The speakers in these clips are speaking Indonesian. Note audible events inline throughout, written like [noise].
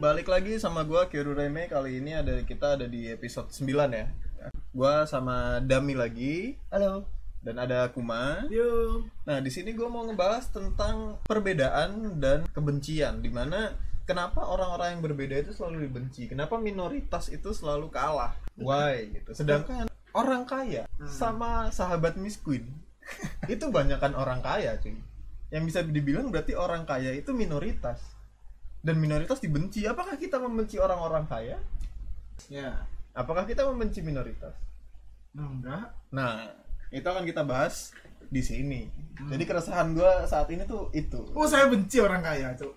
Balik lagi sama gua Kiru Reme kali ini ada kita ada di episode 9 ya. Gua sama Dami lagi Halo. dan ada Kuma. Yo. Nah, di sini gua mau ngebahas tentang perbedaan dan kebencian di mana kenapa orang-orang yang berbeda itu selalu dibenci? Kenapa minoritas itu selalu kalah? Why gitu. Sedangkan orang kaya sama sahabat miskin [laughs] itu banyakkan orang kaya, cuy. Yang bisa dibilang berarti orang kaya itu minoritas. Dan minoritas dibenci. Apakah kita membenci orang-orang kaya? Ya. Apakah kita membenci minoritas? Nah, enggak. Nah, itu akan kita bahas di sini. Jadi keresahan gua saat ini tuh itu. Oh, saya benci orang kaya, Cuk.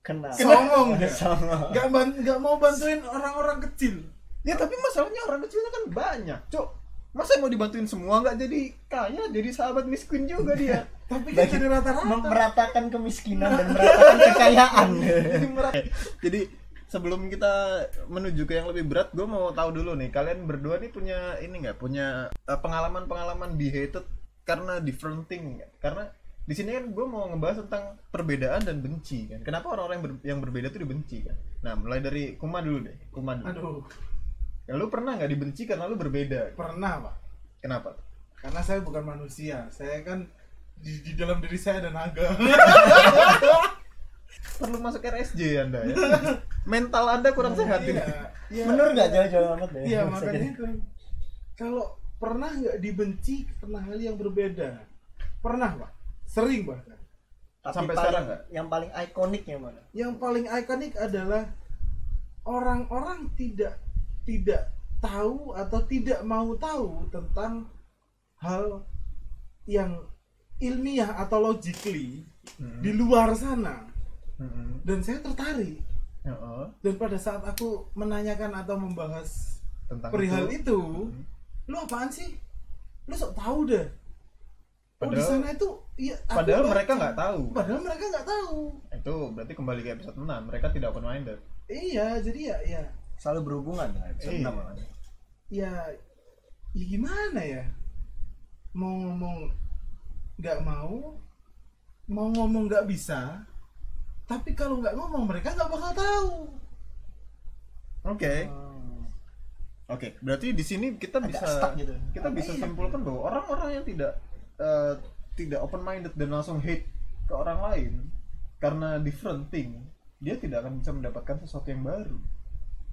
Kenal. Songong dia. Songong. Enggak ban enggak mau bantuin orang-orang kecil. Ya tapi masalahnya orang kecilnya kan banyak, cok. Masa mau dibantuin semua nggak jadi kaya, jadi sahabat miskin juga dia. [laughs] Tapi kan jadi rata-rata. Meratakan kemiskinan dan meratakan kekayaan. [laughs] jadi merah. Jadi sebelum kita menuju ke yang lebih berat, gue mau tahu dulu nih, kalian berdua nih punya ini nggak punya eh, pengalaman-pengalaman be hated karena different thing nggak? Karena di sini kan gue mau ngebahas tentang perbedaan dan benci kan. Kenapa orang-orang yang, ber- yang berbeda itu dibenci kan? Nah, mulai dari Kuma dulu deh. Kuma dulu. Aduh, Ya, lu pernah nggak dibenci karena lu berbeda? pernah, Pak. Kenapa? Karena saya bukan manusia. Saya kan di, di dalam diri saya ada naga. [laughs] Perlu masuk RSJ anda ya. Mental anda kurang sehat ini. Iya. Iya. Menur nggak jauh-jauh amat deh. Iya, [laughs] makanya jadi. itu. Kalau pernah nggak dibenci karena hal yang berbeda? Pernah, Pak. Sering bahkan. Tapi Sampai paling- sekarang nggak? Yang paling ikoniknya mana? yang paling ikonik adalah orang-orang tidak tidak tahu atau tidak mau tahu tentang hal yang ilmiah atau logically Hmm. di luar sana Mm-mm. dan saya tertarik Heeh. dan pada saat aku menanyakan atau membahas Tentang perihal itu. itu lu apaan sih lu sok tahu deh oh di Padahal- sana itu aku Padahal baca. mereka nggak tahu. padahal mereka nggak tahu Itu berarti kembali ke episode 6 Mereka tidak open minded. iya jadi ya ya Selalu berhubungan dengan episode Iya. 6 makanya. ya ya gimana ya mau ngomong nggak mau mau ngomong nggak bisa tapi kalau nggak ngomong mereka nggak bakal tahu Oke. Hmm. Oke, berarti di sini kita Agak bisa gitu. kita bisa Iya. simpulkan bahwa orang-orang yang tidak eh, tidak open minded dan langsung hate ke orang lain karena different thing, dia tidak akan bisa mendapatkan sesuatu yang baru.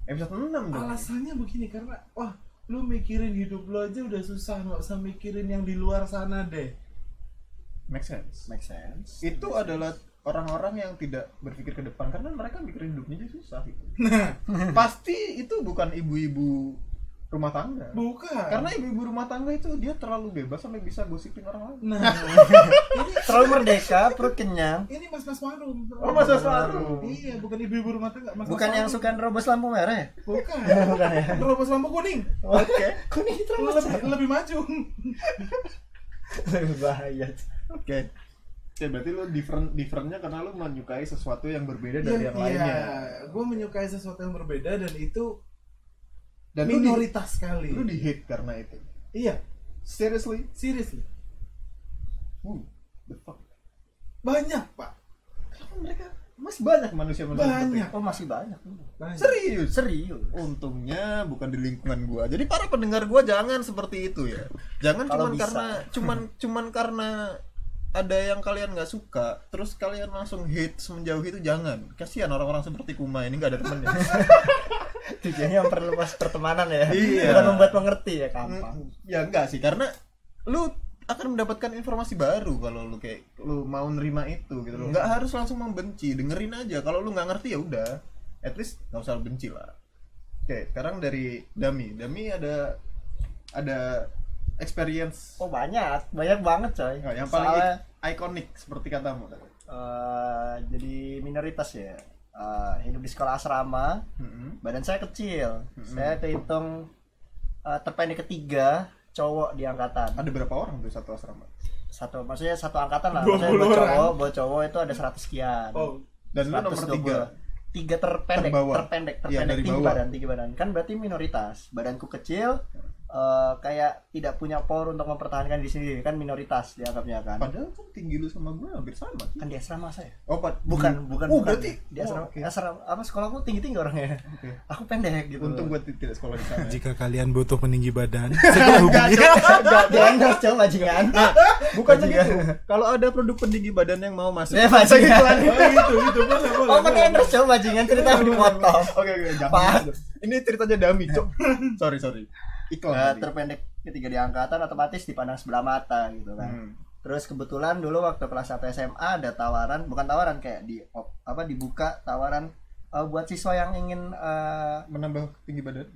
Episode 6 dong. alasannya begini karena wah lu mikirin hidup lu aja udah susah nggak usah mikirin yang di luar sana deh Make sense. Make sense. Itu adalah orang-orang yang tidak berpikir ke depan karena mereka mikirin hidupnya aja susah gitu. nah Pasti itu bukan ibu-ibu rumah tangga. bukan Karena ibu-ibu rumah tangga itu dia terlalu bebas sampai bisa gosipin orang lain. nah [laughs] Terlalu merdeka, perut kenyang. ini mas mas marum Oh, Mas Mas Marum. iya bukan ibu-ibu rumah tangga mas Bukan yang suka nerobos lampu merah ya? bukan [laughs] Bukan ya? terobos lampu kuning Oke. [laughs] Kuning terobos lebih, lebih maju Lebih bahaya. Oke. Oke, berarti lu different differentnya karena lu menyukai sesuatu yang berbeda dari Iya, yang lainnya. gue menyukai sesuatu yang berbeda dan itu Dan lu di, minoritas sekali. lu di hate karena itu. Iya, Seriously? seriously. Who the fuck? Banyak, Pak. Kenapa mereka masih banyak manusia-manusia seperti Banyak. Oh masih banyak. Banyak. Serius? Serius. Untungnya bukan di lingkungan gua. Jadi para pendengar gua jangan seperti itu ya. Jangan cuman bisa. karena cuman [laughs] cuman karena ada yang kalian nggak suka, terus kalian langsung hate semenjauh itu jangan. Kasihan orang-orang seperti Kuma ini nggak ada temennya. [laughs] Tujuannya memperluas pertemanan ya. Iya. Bukan membuat mengerti ya gampang. ya enggak sih, karena lu akan mendapatkan informasi baru kalau lu kayak lu mau nerima itu gitu loh. Nggak harus langsung membenci, dengerin aja. Kalau lu nggak ngerti ya udah, at least nggak usah benci lah. Oke, sekarang dari Dami. Dami ada ada experience Oh banyak, banyak banget coy. nggak, yang paling Soalnya, ik- ikonik seperti katamu tadi. eh, jadi minoritas ya. Eh, hidup di sekolah asrama, Mm-mm. badan saya kecil. Saya kehitung eh, terpendek ketiga cowok di angkatan. Ada berapa orang tuh satu asrama? Satu, maksudnya satu angkatan lah. 20 Maksudnya buat cowok, buat cowok itu ada 100 sekian. Oh, Dan lu nomor 120. tiga. tiga terpendek Terbawah. terpendek Iya, terpendek dari tinggi badan tinggi badan kan berarti minoritas badanku kecil eh, kayak tidak punya power untuk mempertahankan diri sendiri kan minoritas dianggapnya kan Padahal kan tinggi lu sama gue hampir sama. kan di asrama saya Oh, Pad- bukan bukan Oh, bukan. berarti di asrama oh, oke. asrama apa sekolahku tinggi tinggi orangnya Oke. aku pendek gitu Untung gue tidak sekolah di sana. [laughs] Jika kalian butuh peninggi badan, [laughs] segera hubungi. enggak di endorse coba bajingan Bukannya Bajingan. gitu. Kalau ada produk pendinggi badan yang mau masuk. ya bajingan oh gitu gitu boleh [laughs] boleh oh pakai endorse coba bajingan cerita dipotong Oke oke jangan. Ini ceritanya Dami, Cok. sorry sorry. Iklan. Nah, tadi. terpendek ketiga di angkatan otomatis dipandang sebelah mata gitu kan Hmm. Terus kebetulan dulu waktu kelas 1 SMA ada tawaran, bukan tawaran kayak di apa dibuka tawaran eh, buat siswa yang ingin eh, Menambah tinggi badan.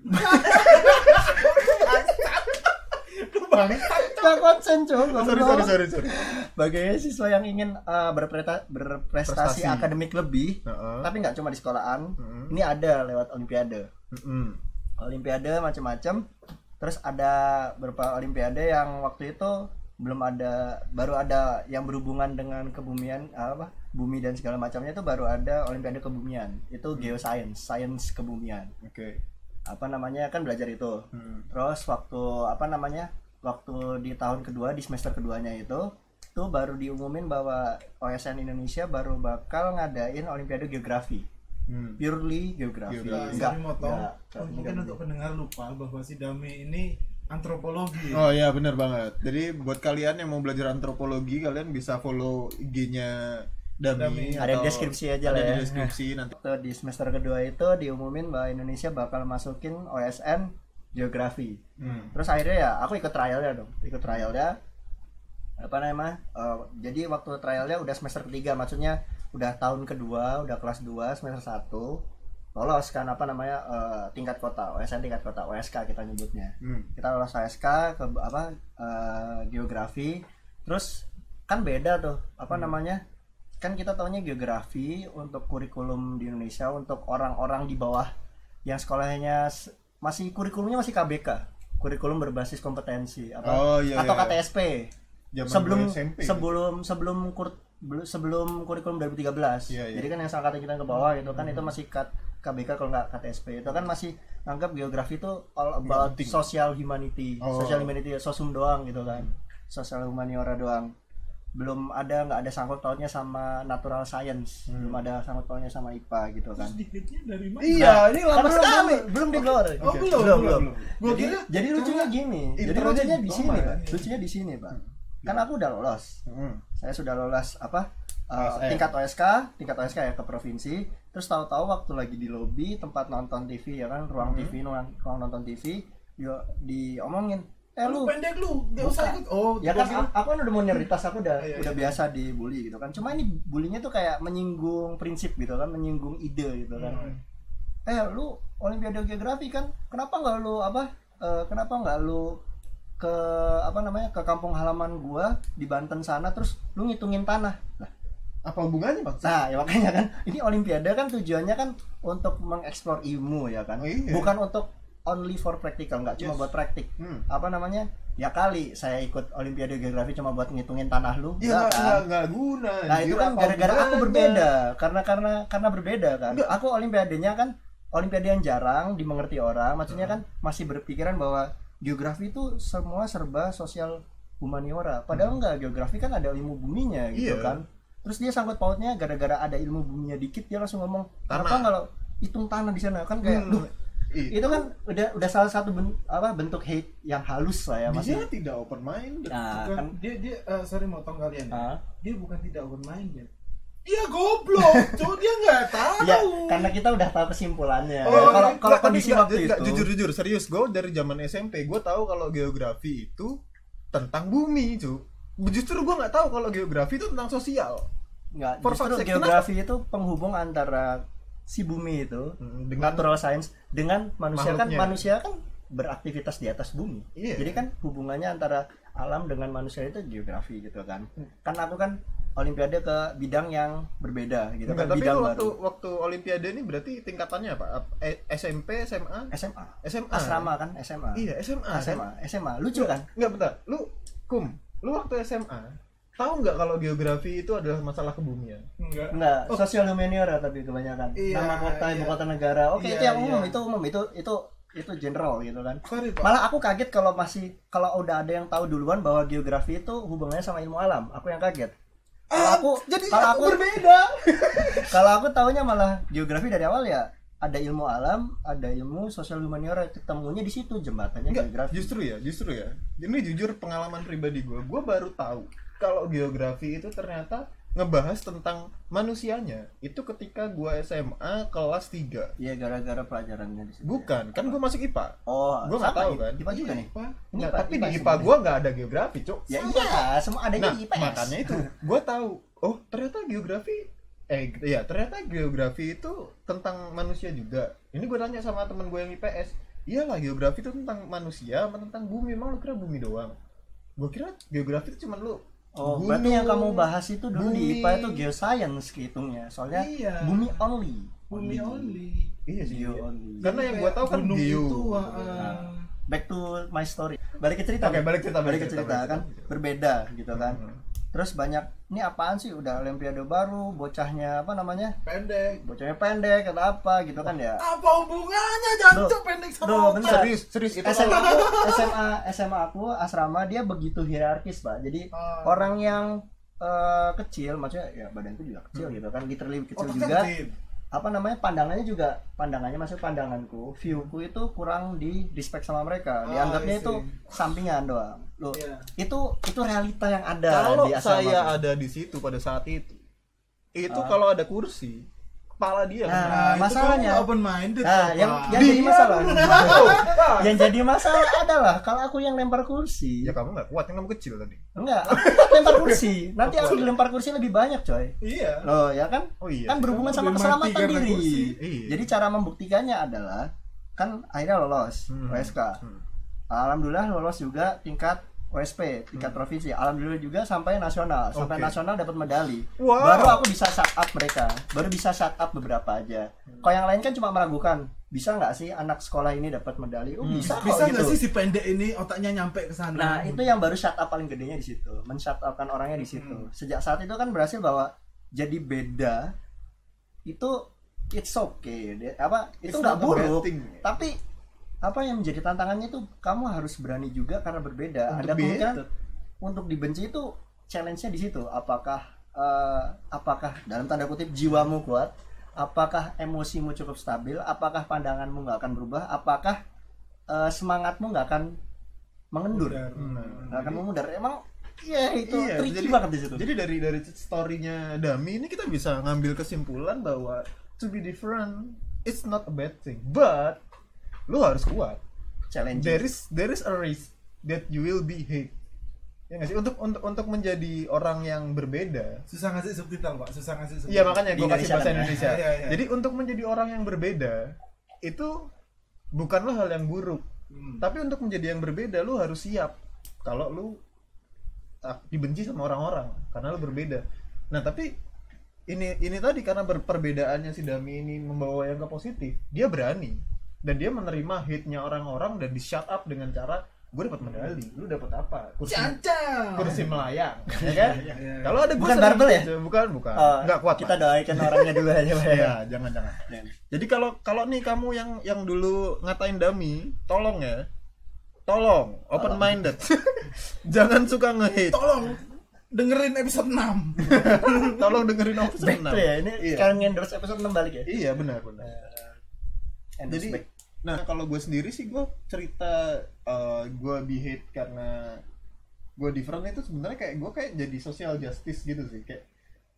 Gak konsen cuy, sorry sorry sorry sorry. Bagi siswa yang ingin eh, berpreta- berprestasi Prestasi. akademik lebih, Heeh. tapi nggak cuma di sekolahan, Mm-mm. ini ada lewat olimpiade. Mm-mm. Olimpiade macam-macam. Terus ada beberapa olimpiade yang waktu itu belum ada, baru ada yang berhubungan dengan kebumian apa bumi dan segala macamnya itu baru ada olimpiade kebumian. Itu geoscience, sains kebumian. Oke. Apa namanya kan belajar itu. Hmm. Terus waktu apa namanya? Waktu di tahun kedua di semester keduanya itu tuh baru diumumin bahwa OSN Indonesia baru bakal ngadain olimpiade geografi. Hmm. Purely geografi. Geografi. Enggak, sorry motong enggak, enggak, mungkin enggak. untuk pendengar lupa bahwa si Dami ini antropologi Oh iya benar banget. Jadi buat kalian yang mau belajar antropologi kalian bisa follow IG-nya Dami. Dami. Ada deskripsi aja ada lah di ya. deskripsi [laughs] nanti. Waktu di semester kedua itu diumumin bahwa Indonesia bakal masukin OSN geografi. Hmm. Terus akhirnya ya aku ikut trialnya dong, ikut trialnya apa namanya? eh, jadi waktu trialnya udah semester ketiga, maksudnya udah tahun kedua, udah kelas 2 semester 1 lolos kan apa namanya eh, tingkat kota OSN tingkat kota OSK kita nyebutnya Hmm. kita lolos OSK ke apa eh, geografi terus kan beda tuh apa namanya kan kita taunya geografi untuk kurikulum di Indonesia untuk orang-orang di bawah yang sekolahnya masih kurikulumnya masih KBK kurikulum berbasis kompetensi apa Oh, iya, atau iya. KTSP Zaman sebelum SMP. sebelum sebelum kur, sebelum kurikulum 2013 Iya, iya. jadi kan yang angkatan kita ke bawah itu kan itu masih kat, KBK kalau nggak KTSP itu kan masih anggap geografi itu all about penting. social humanity. Oh. social humanity sosum doang gitu kan. Social humaniora doang. Belum ada nggak ada sangkut pautnya sama natural science. Hmm. belum ada sangkut pautnya sama IPA gitu kan. Sedikitnya dari mana? Iya, ini Kan lama belum sekali. belum, belum di oh Oke. belum belum, belum. belum. Gua jadi, kira jadi lucunya gini. Jadi intronya lucunya di sini pak. lucunya di sini pak. Kan aku udah lolos. Hmm. Saya sudah lolos apa uh, tingkat OSK tingkat OSK ya ke provinsi. Terus tahu-tahu waktu lagi di lobi tempat nonton TV ya kan ruang TV ruang, ruang nonton TV dia diomongin eh lu. Lu pendek lu nggak usah ikut. Oh ya kan aku kan udah mau nyeritas aku udah [laughs] Iya, udah iya. biasa dibully gitu kan. Cuma ini bulinya tuh kayak menyinggung prinsip gitu kan menyinggung ide gitu kan. Hmm. eh lu olimpiade geografi kan kenapa nggak lu apa eh, kenapa nggak lu ke apa namanya ke kampung halaman gua di Banten sana terus lu ngitungin tanah lah Apa hubungannya, Bang? nah ya makanya kan ini olimpiade kan tujuannya kan untuk mengeksplor ilmu ya kan Oh, iya. bukan untuk only for practical nggak cuma Yes. buat praktik Hmm. apa namanya ya kali saya ikut olimpiade geografi cuma buat ngitungin tanah lu Ya Nggak nggak kan? nggak nggak guna. Nah itu kan gara-gara aku berbeda karena karena karena berbeda kan. Enggak. Aku olimpiadenya kan olimpiade yang jarang dimengerti orang. Maksudnya kan masih berpikiran bahwa geografi itu semua serba sosial humaniora. Padahal enggak geografi kan ada ilmu buminya gitu Iya. kan. Terus dia sangkut pautnya gara-gara ada ilmu buminya dikit dia langsung ngomong kenapa Tanah. kalau hitung tanah di sana kan kayak Hmm. duh Iya. itu kan udah udah salah satu ben- apa bentuk hate yang halus lah ya Dia masih. tidak open mind. Nah, Bukan, kan dia dia eh, sorry motong kalian ya. Ah. dia bukan tidak open minded dia goblok cuy dia nggak [laughs] tahu ya karena kita udah tahu kesimpulannya. Oh, kalau kalau kondisi nggak, waktu nggak, itu jujur jujur serius gue dari zaman SMP gue tahu kalau geografi itu tentang bumi cu justru gue nggak tahu kalau geografi itu tentang sosial Nggak, justru sake, geografi itu penghubung antara si bumi itu Hmm, dengan natural science dengan manusia kan Makhluknya. manusia kan beraktivitas di atas bumi. Iya. Jadi kan hubungannya antara alam dengan manusia itu geografi gitu kan. Hmm. Kan aku kan olimpiade ke bidang yang berbeda gitu Enggak, kan tapi bidang waktu baru. waktu olimpiade ini berarti tingkatannya apa Ap- eh, SMP SMA SMA. SMA Asrama kan SMA. iya SMA kan? SMA, SMA. Lucu kan? Enggak bentar lu kum lu waktu SMA tahu nggak kalau geografi itu adalah masalah kebumian enggak Enggak, Oh. sosial humaniora tapi kebanyakan. Iya, Nama kota, ibu iya. kota negara. Oke, Iya, itu yang umum, iya. itu umum, itu itu itu general gitu kan Sorry pak. malah aku kaget kalau masih kalau udah ada yang tahu duluan bahwa geografi itu hubungannya sama ilmu alam aku yang kaget kalau aku jadi kalau aku aku berbeda. [laughs] kalau aku taunya malah geografi dari awal ya ada ilmu alam ada ilmu sosial humaniora ketemunya di situ jembatannya Enggak, geografi justru ya, justru ya. Ini jujur pengalaman pribadi gue, gue baru tahu kalau geografi itu ternyata ngebahas tentang manusianya. Itu ketika gue SMA kelas 3 Iya gara-gara pelajarannya di situ. Bukan, kan gue masuk IPA. Oh, Gua nggak tahu kan. IPA juga nih. Pak. Ini Nah, IPA tapi di IPA gue nggak ada geografi, cuk. Ya iya, semua adanya Nah, di IPS. makanya itu gue tahu. Oh, ternyata geografi eh ya ternyata geografi itu tentang manusia juga. Ini gue tanya sama temen gue yang IPS. Iyalah geografi itu tentang manusia, tentang bumi. Emang lu kira bumi doang? Gue kira geografi itu cuma lu Oh, gunung, berarti yang kamu bahas itu dulu di bumi. IPA itu geoscience kehitungnya. Soalnya Iya. bumi only. Bumi only. Iya sih. Geo only. Karena yang gue tahu kan Gunung geo. itu, Nah, back to my story. Balik ke cerita. Oke, nih. balik cerita, balik ke cerita, balik kan cerita. berbeda gitu kan. Hmm. Terus banyak ini apaan sih udah olimpiade baru, bocahnya apa namanya? pendek. Bocahnya pendek atau apa gitu kan ya. Apa hubungannya jancuk pendek sama duh, bentar. Serius, serius itu [laughs] SMA aku, SMA SMA aku asrama dia begitu hierarkis pak. Jadi Ah. orang yang eh, kecil, maksudnya ya badanku juga kecil gitu kan, literally kecil Otaknya juga. kecil. Apa namanya pandangannya juga pandangannya masuk pandanganku, viewku itu kurang di respect sama mereka. Ah, Dianggapnya itu sampingan doang. Loh, Iya. itu itu realita yang ada kalau di asrama. saya ada di situ pada saat itu itu Ah. kalau ada kursi kepala dia Nah, Nah, itu masalahnya- open minded. Nah, yang yang jadi masalah. [laughs] [laughs] yang jadi masalah adalah kalau aku yang lempar kursi. ya kamu nggak kuat kan kamu kecil tadi Enggak, aku lempar [laughs] kursi. Nanti aku dilempar kursi lebih banyak, coy. Iya. Loh, ya kan? oh iya kan berhubungan sama keselamatan diri. kursi. Iya. Jadi cara membuktikannya adalah kan akhirnya lolos Hmm. OSK. Hmm. Alhamdulillah lolos juga tingkat OSP, tingkat provinsi. Alhamdulillah juga sampai nasional. Sampai Hmm. Oke. nasional dapat medali. Wow. Baru aku bisa shut up mereka. Baru bisa shut up beberapa aja. Kalau yang lain kan cuma meragukan. Bisa nggak sih anak sekolah ini dapat medali? Oh, bisa kok Bisa nggak gitu. sih si pendek ini otaknya nyampe ke sana? Nah, itu yang baru shut up paling gedenya di situ. Men-shut upkan orangnya di situ. Sejak saat itu kan berhasil bahwa jadi beda itu it's okay. Apa itu nggak buruk. Tapi apa yang menjadi tantangannya itu kamu harus berani juga karena berbeda. Untuk Ada kemungkinan untuk dibenci itu challenge-nya di situ. Apakah eh, apakah dalam tanda kutip jiwamu kuat? Apakah emosimu cukup stabil? Apakah pandanganmu nggak akan berubah? Apakah eh, semangatmu nggak akan mengendur? Nggak akan memudar emang iya itu Iya, tricky jadi, banget di situ jadi dari dari storynya Dami ini kita bisa ngambil kesimpulan bahwa to be different it's not a bad thing but lu harus kuat challenge there is there is a risk that you will be hate ya nggak sih untuk untuk untuk menjadi orang yang berbeda Susah ngasih subtitle, Pak. Susah ngasih subtitle. Iya makanya gue kasih Indonesia bahasa kan ya? Indonesia. Iya. Jadi untuk menjadi orang yang berbeda itu bukanlah hal yang buruk, Hmm. tapi untuk menjadi yang berbeda lu harus siap kalau lu ah, dibenci sama orang-orang karena lu berbeda. Nah tapi ini ini tadi karena perbedaannya si Dami ini membawa yang ke positif, dia berani dan dia menerima hate-nya orang-orang dan di shut up dengan cara gue dapat medali, lu dapat apa? Kursi Cancang. kursi melayang, [laughs] ya kan? Iya, iya. Kalau ada Bukan barbel ya? gitu. Bukan, bukan. Oh, Nggak kuat. kita Pak. doakan orangnya dulu aja Pak. Iya, jangan jangan. Jadi kalau kalau nih kamu yang yang dulu ngatain Dami, tolong ya. Tolong, open minded. [laughs] jangan suka nge-hate. Tolong dengerin episode 6. [laughs] tolong dengerin episode back 6. to ya ini Iya. sekarang endorse episode 6 balik ya Iya, benar benar. Endorse Jadi back. nah kalau gue sendiri sih gue cerita eh, gue di hate karena gue different itu sebenarnya kayak gue kayak jadi social justice gitu sih. Kayak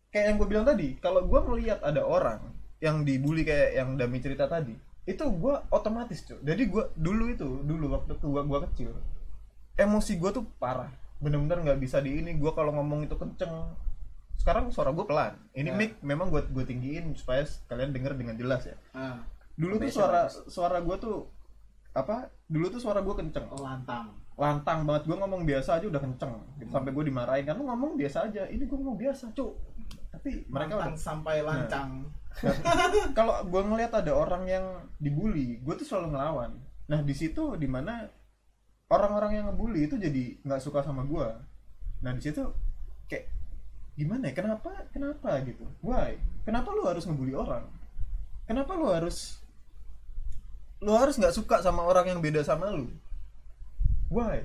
kayak yang gue bilang tadi kalau gue melihat ada orang yang dibully kayak yang Dami cerita tadi itu gue otomatis cuy. Jadi gue dulu itu dulu waktu gue gua kecil emosi gue tuh parah. Bener-bener nggak bisa di ini gue kalau ngomong itu kenceng. Sekarang suara gue pelan. Ini Ya. mic memang gue gue tinggiin supaya kalian denger dengan jelas ya. Ah, dulu tuh suara suara gue tuh apa dulu tuh suara gue kenceng. Lantang. lantang banget. Gue ngomong biasa aja udah kenceng. Gitu. sampai gue dimarahin kan lu ngomong biasa aja. Ini gue ngomong biasa cu tapi mereka Lantang udah sampai lancang. [laughs] kalau gue ngelihat ada orang yang dibully gue tuh selalu ngelawan. Nah di situ di mana orang-orang yang ngebully itu jadi nggak suka sama gue nah di situ kayak gimana ya? Kenapa? Kenapa? Gitu. Why? Kenapa lu harus ngebully orang? Kenapa lu harus lu harus nggak suka sama orang yang beda sama lu. Why?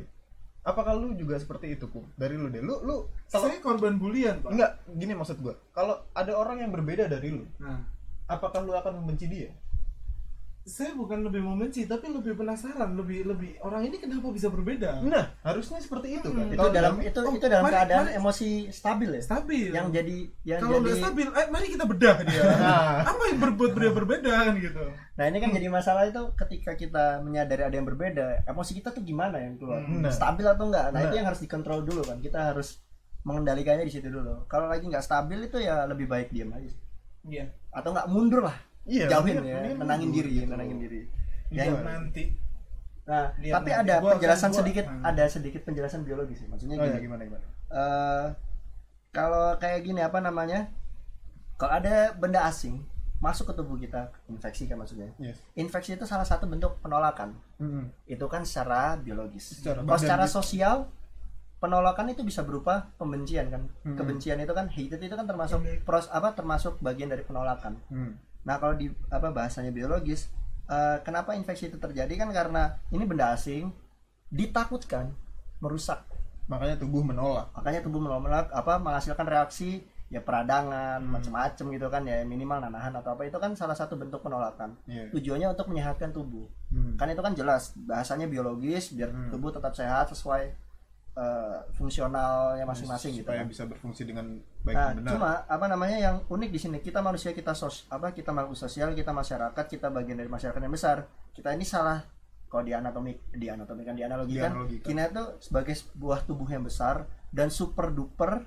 Apakah lu juga seperti itu kum? Dari lu deh. Lu lu kalau saya korban bulian pak. Enggak gini maksud gua. Kalau ada orang yang berbeda dari lu nah. apakah lu akan membenci dia saya bukan lebih membenci tapi lebih penasaran lebih lebih orang ini kenapa bisa berbeda? Nah harusnya seperti itu kan Hmm. itu Kalau dalam itu Oh, itu dalam mari- keadaan mari. emosi stabil ya? Stabil. Yang jadi yang kalau jadi nggak stabil eh, mari kita bedah dia. [laughs] Nah. apa yang berbuat berbeda berbeda kan gitu. Nah ini kan jadi masalah itu ketika kita menyadari ada yang berbeda emosi kita tuh gimana yang keluar? Hmm. Nah. stabil atau enggak nah Nah. itu yang harus dikontrol dulu kan kita harus mengendalikannya di situ dulu. Kalau lagi nggak stabil itu ya lebih baik diam aja iya. Atau nggak mundur lah Iya, jauhin ya menangin diri gitu. menangin diri Iya, Ya, nanti nah Lihat tapi nanti. ada Gua- penjelasan gua- sedikit hmm. ada sedikit penjelasan biologis sih maksudnya oh gini ya gimana gimana eh kalau kayak gini apa namanya kalau ada benda asing masuk ke tubuh kita infeksi kan maksudnya yes infeksi itu salah satu bentuk penolakan Mm-mm. itu kan secara biologis Secara kalau secara gitu. sosial penolakan itu bisa berupa pembencian kan Hmm. kebencian itu kan hated itu kan termasuk pros apa termasuk bagian dari penolakan Hmm. Nah kalau di apa bahasanya biologis eh, kenapa infeksi itu terjadi kan karena ini benda asing ditakutkan merusak makanya tubuh menolak makanya tubuh menolak apa menghasilkan reaksi ya peradangan Hmm. macam-macam gitu kan ya minimal nanahan atau apa itu kan salah satu bentuk penolakan Iya. tujuannya untuk menyehatkan tubuh Hmm. kan itu kan jelas bahasanya biologis biar Hmm. tubuh tetap sehat sesuai eh, fungsionalnya masing-masing gitu supaya kan. bisa berfungsi dengan baik Nah, benar cuma apa namanya yang unik di sini kita manusia kita sos apa kita makhluk sosial kita masyarakat kita bagian dari masyarakat yang besar kita ini salah kalau di anatomi di anatomi kan dianalogikan Dianalogikan. kita itu sebagai sebuah tubuh yang besar dan super duper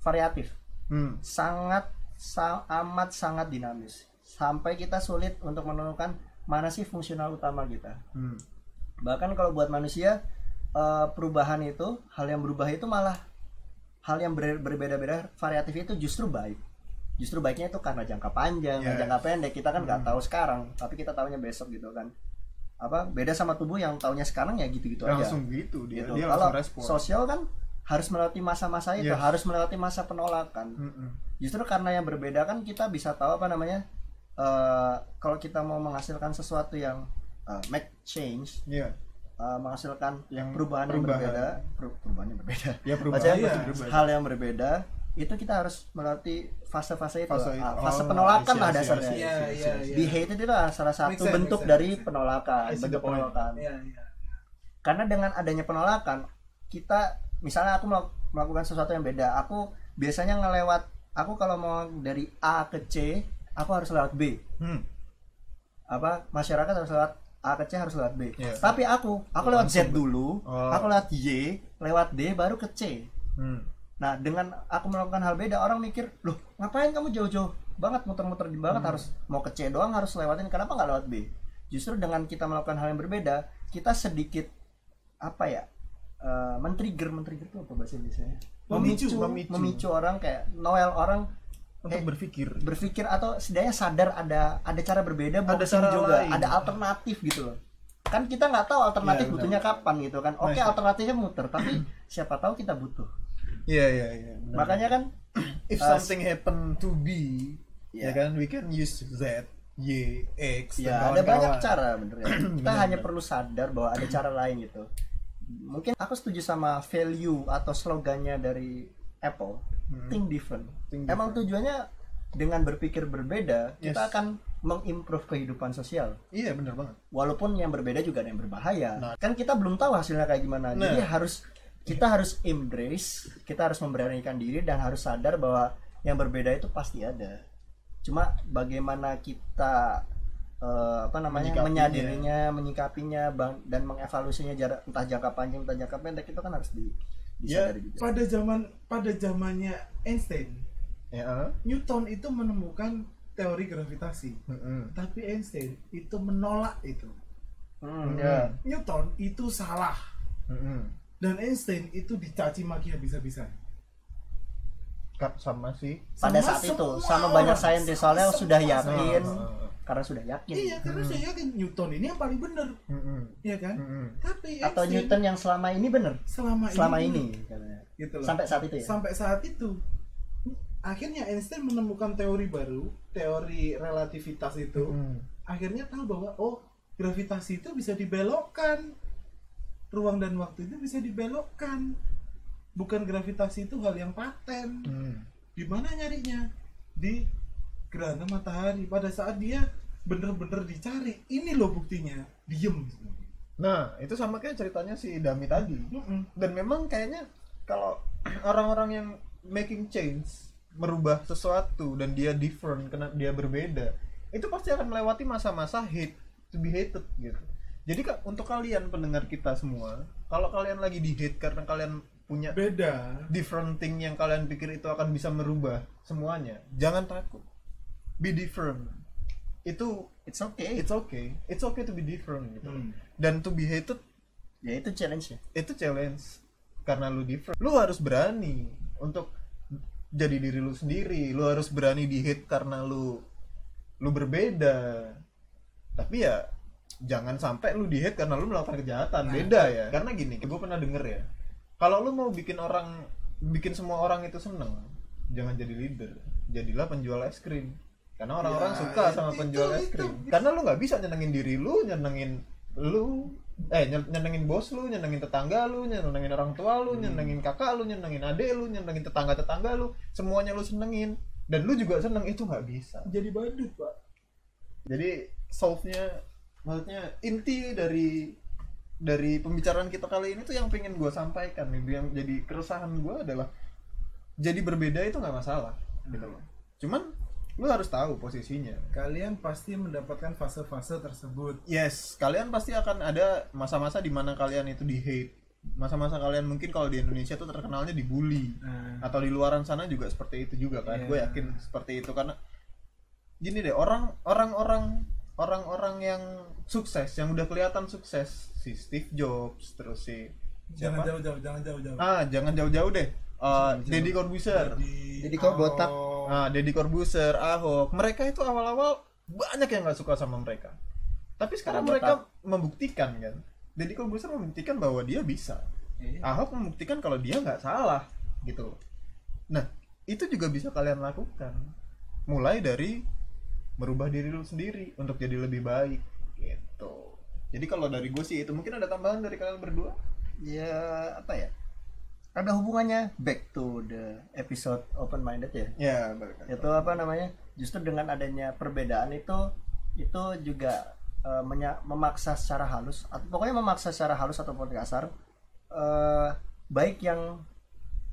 variatif Hmm. sangat sa- amat sangat dinamis sampai kita sulit untuk menemukan mana sih fungsional utama kita Hmm. bahkan kalau buat manusia eh, perubahan itu hal yang berubah itu malah hal yang ber- berbeda-beda variatif itu justru baik justru baiknya itu karena jangka panjang Yes. jangka pendek kita kan nggak tahu sekarang tapi kita tahunya besok gitu kan apa beda sama tubuh yang tahunya sekarang ya gitu-gitu aja langsung gitu dia gitu. dia kalau sosial kan harus melewati masa-masa itu Yes. harus melewati masa penolakan Mm-mm. justru karena yang berbeda kan kita bisa tahu apa namanya eh, kalau kita mau menghasilkan sesuatu yang eh, make change Iya. Eh, menghasilkan Yang perubahan, yang perubahan. berbeda per- perubahan yang berbeda [laughs] ya perubahan Maksudnya iya. pasti berubah. hal yang berbeda itu kita harus melewati fase-fase itu Fase itu. Ah, fase Oh, penolakan lah dasarnya see, Iya, I see, I iya, see. iya. di hate itu adalah salah satu sense, bentuk sense, dari sense. penolakan bentuk penolakan iya iya karena dengan adanya penolakan kita misalnya aku melak- melakukan sesuatu yang beda aku biasanya ngelewat aku kalau mau dari A ke C aku harus lewat B Hmm. apa masyarakat harus lewat A ke C harus lewat B Iya. tapi aku aku lewat Z dulu Oh. aku lewat Y lewat D baru ke C Hmm. nah dengan aku melakukan hal beda orang mikir loh ngapain kamu jauh-jauh banget muter-muter di banget Hmm. harus mau ke C doang harus lewatin kenapa nggak lewat B justru dengan kita melakukan hal yang berbeda kita sedikit apa ya eh, men-trigger men-trigger itu apa bahasa Indonesia Memicu, memicu, memicu. orang kayak Noel orang untuk Eh, berpikir berpikir atau setidaknya sadar ada ada cara berbeda Ada cara juga lain. ada alternatif gitu loh kan kita nggak tahu alternatif benar. butuhnya kapan gitu kan oke Nice. alternatifnya muter tapi siapa tahu kita butuh iya iya iya makanya kan [clears throat] if uh, something happen to be ya Iya. kan we can use Z Y X dan ya ada kawan-kawan. banyak cara bener ya [clears throat] kita Benar, hanya benar. perlu sadar bahwa ada cara lain gitu mungkin aku setuju sama value atau slogannya dari Apple Hmm. think different Think emang tujuannya dengan berpikir berbeda kita Yes. akan mengimprove kehidupan sosial iya benar banget walaupun yang berbeda juga ada yang berbahaya Nah. kan kita belum tahu hasilnya kayak gimana Nah. jadi harus kita harus embrace kita harus memberanikan diri dan harus sadar bahwa yang berbeda itu pasti ada cuma bagaimana kita eh, apa namanya Menyikapinya. menyadarinya menyikapinya bang, dan mengevaluasinya jarak entah jangka panjang entah jangka pendek itu kan harus di, Ya, juga pada zaman pada zamannya Einstein ya. Newton itu menemukan teori gravitasi Mm-mm. tapi Einstein itu menolak itu Hmm, ya. Newton itu salah Mm-mm. dan Einstein itu dicaci maki habis-habisan Kak, sama sih pada Sama saat itu sama banyak saintis sama soalnya sudah yakin. Karena sudah yakin. Iya karena saya yakin. Newton ini yang paling benar. Mm-mm. ya kan? Mm-mm. tapi atau Einstein Newton yang selama ini benar? Selama, selama ini, ini katanya. gitu loh. sampai saat itu ya? Sampai saat itu. Akhirnya Einstein menemukan teori baru teori relativitas itu. Mm. akhirnya tahu bahwa oh gravitasi itu bisa dibelokkan. Ruang dan waktu itu bisa dibelokkan. Bukan gravitasi itu hal yang paten. Hmm. di mana nyarinya? Di gerhana matahari pada saat dia bener-bener dicari ini loh buktinya diem Nah, itu sama kayak ceritanya si Dami tadi. Mm-mm. Dan memang kayaknya kalau orang-orang yang making change, merubah sesuatu dan dia different, kena dia berbeda, itu pasti akan melewati masa-masa hate, to be hated gitu. Jadi Kak, untuk kalian pendengar kita semua, kalau kalian lagi di hate karena kalian punya beda different thing yang kalian pikir itu akan bisa merubah semuanya, jangan takut. Be different. Itu it's okay it's okay. It's okay to be different gitu. Hmm. Dan to be hated ya itu challenge ya itu challenge. Karena lu different lu harus berani untuk jadi diri lu sendiri. Lu harus berani di hate karena lu lu berbeda. Tapi ya jangan sampai lu di hate karena lu melakukan kejahatan. Beda ya. Karena gini gue pernah denger ya. Kalau lu mau bikin orang bikin semua orang itu seneng jangan jadi leader. Jadilah penjual es krim karena orang-orang Ya, suka sama itu- penjual es itu- krim. Karena lu nggak bisa nyenengin diri lu nyenengin lu eh nyen- nyenengin bos lu nyenengin tetangga lu nyenengin orang tua lu nyenengin kakak lu nyenengin adik lu nyenengin tetangga tetangga lu. Semuanya lu senengin. Dan lu juga seneng itu nggak bisa. Jadi badut pak. Jadi solve nya maksudnya inti dari dari pembicaraan kita kali ini tuh yang pengen gue sampaikan. Nih yang jadi keresahan gue adalah jadi berbeda itu nggak masalah gitu loh. Cuman lu harus tahu posisinya. Kalian pasti mendapatkan fase-fase tersebut. Yes kalian pasti akan ada masa-masa di mana kalian itu di hate. Masa-masa kalian mungkin kalau di Indonesia tuh terkenalnya dibully nah, atau di luaran sana juga seperti itu juga kan. Iya. gue yakin seperti itu. Karena gini deh orang orang-orang orang-orang yang sukses yang udah kelihatan sukses si Steve Jobs terus si jangan jauh-jauh jangan jauh-jauh. Ah jangan jauh-jauh deh Uh, Deddy Corbuzier. Jadi, Jadi kok botak? oh, Deddy Corbuzier Ahok. Mereka itu awal-awal banyak yang nggak suka sama mereka. Tapi sekarang Karena mereka membuktikan kan? Deddy Corbuzier membuktikan bahwa dia bisa. Iya. Ahok membuktikan kalau dia nggak salah gitu. Loh. Nah itu juga bisa kalian lakukan. Mulai dari merubah diri lu sendiri untuk jadi lebih baik gitu. Jadi kalau dari gue sih itu mungkin ada tambahan dari kalian berdua. ya apa ya ada hubungannya back to the episode open minded ya. Ya balik lagi. itu apa namanya? Justru dengan adanya perbedaan itu itu juga menya- memaksa secara halus atau pokoknya memaksa secara halus ataupun kasar eh, baik yang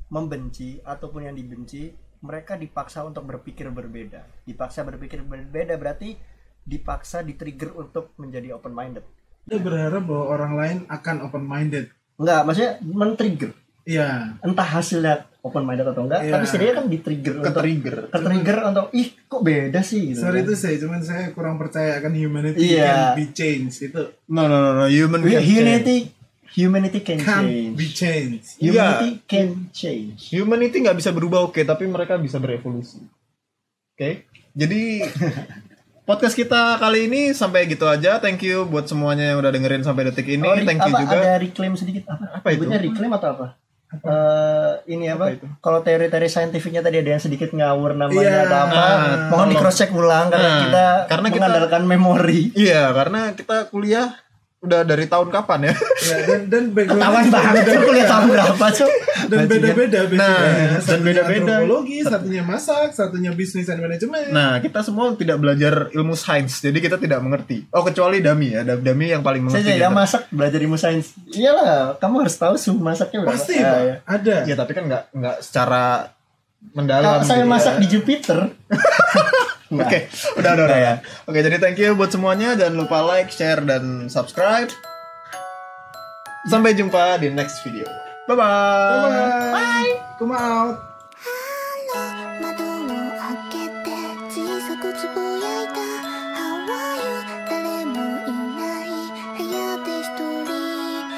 membenci ataupun yang dibenci mereka dipaksa untuk berpikir berbeda. Dipaksa berpikir berbeda berarti dipaksa di-trigger untuk menjadi open minded Dia berharap bahwa orang lain akan open minded enggak maksudnya men-trigger iya entah hasilnya open minded atau enggak Iya. tapi setidaknya kan di-trigger untuk Ke-trigger. ke-trigger untuk ih kok beda sih gitu sorry kan. itu saya cuman saya kurang percaya akan humanity Iya. can be changed itu No no no no human Hu- can change. humanity humanity can can change be changed humanity can change Humanity nggak bisa berubah oke tapi mereka bisa berevolusi. Oke. Jadi [laughs] podcast kita kali ini sampai gitu aja. Thank you buat semuanya yang udah dengerin sampai detik ini. Oh, Thank you apa, juga. ada reclaim sedikit apa Apa itu? Sebutnya reclaim atau apa Eh, ini apa, Apa itu? kalau teori-teori saintifiknya tadi ada yang sedikit ngawur namanya Iya. atau apa Nah, mohon di cross check ulang karena Nah, kita karena kita- mengandalkan memori Iya, karena kita kuliah udah dari tahun kapan ya? ya, dan dan background ketahuan banget tuh kuliah tahun berapa cuy dan beda-beda Nah, dan beda-beda. antropologi satunya masak satunya bisnis dan manajemen Nah, kita semua tidak belajar ilmu sains, jadi kita tidak mengerti. Oh, kecuali Dami ya, Da- Dami yang paling saya mengerti. yang gitu. masak belajar ilmu sains iyalah kamu harus tahu suhu masaknya berapa pasti Ah, Pak. ya. ada Iya, tapi kan nggak nggak secara mendalam. Kalau saya gitu masak ya. di Jupiter [laughs] [laughs] Oke, udah, udah, udah. ya. Oke, jadi thank you buat semuanya. Jangan lupa like, share, dan subscribe. Sampai jumpa di next video. Bye-bye. bye come out 窓を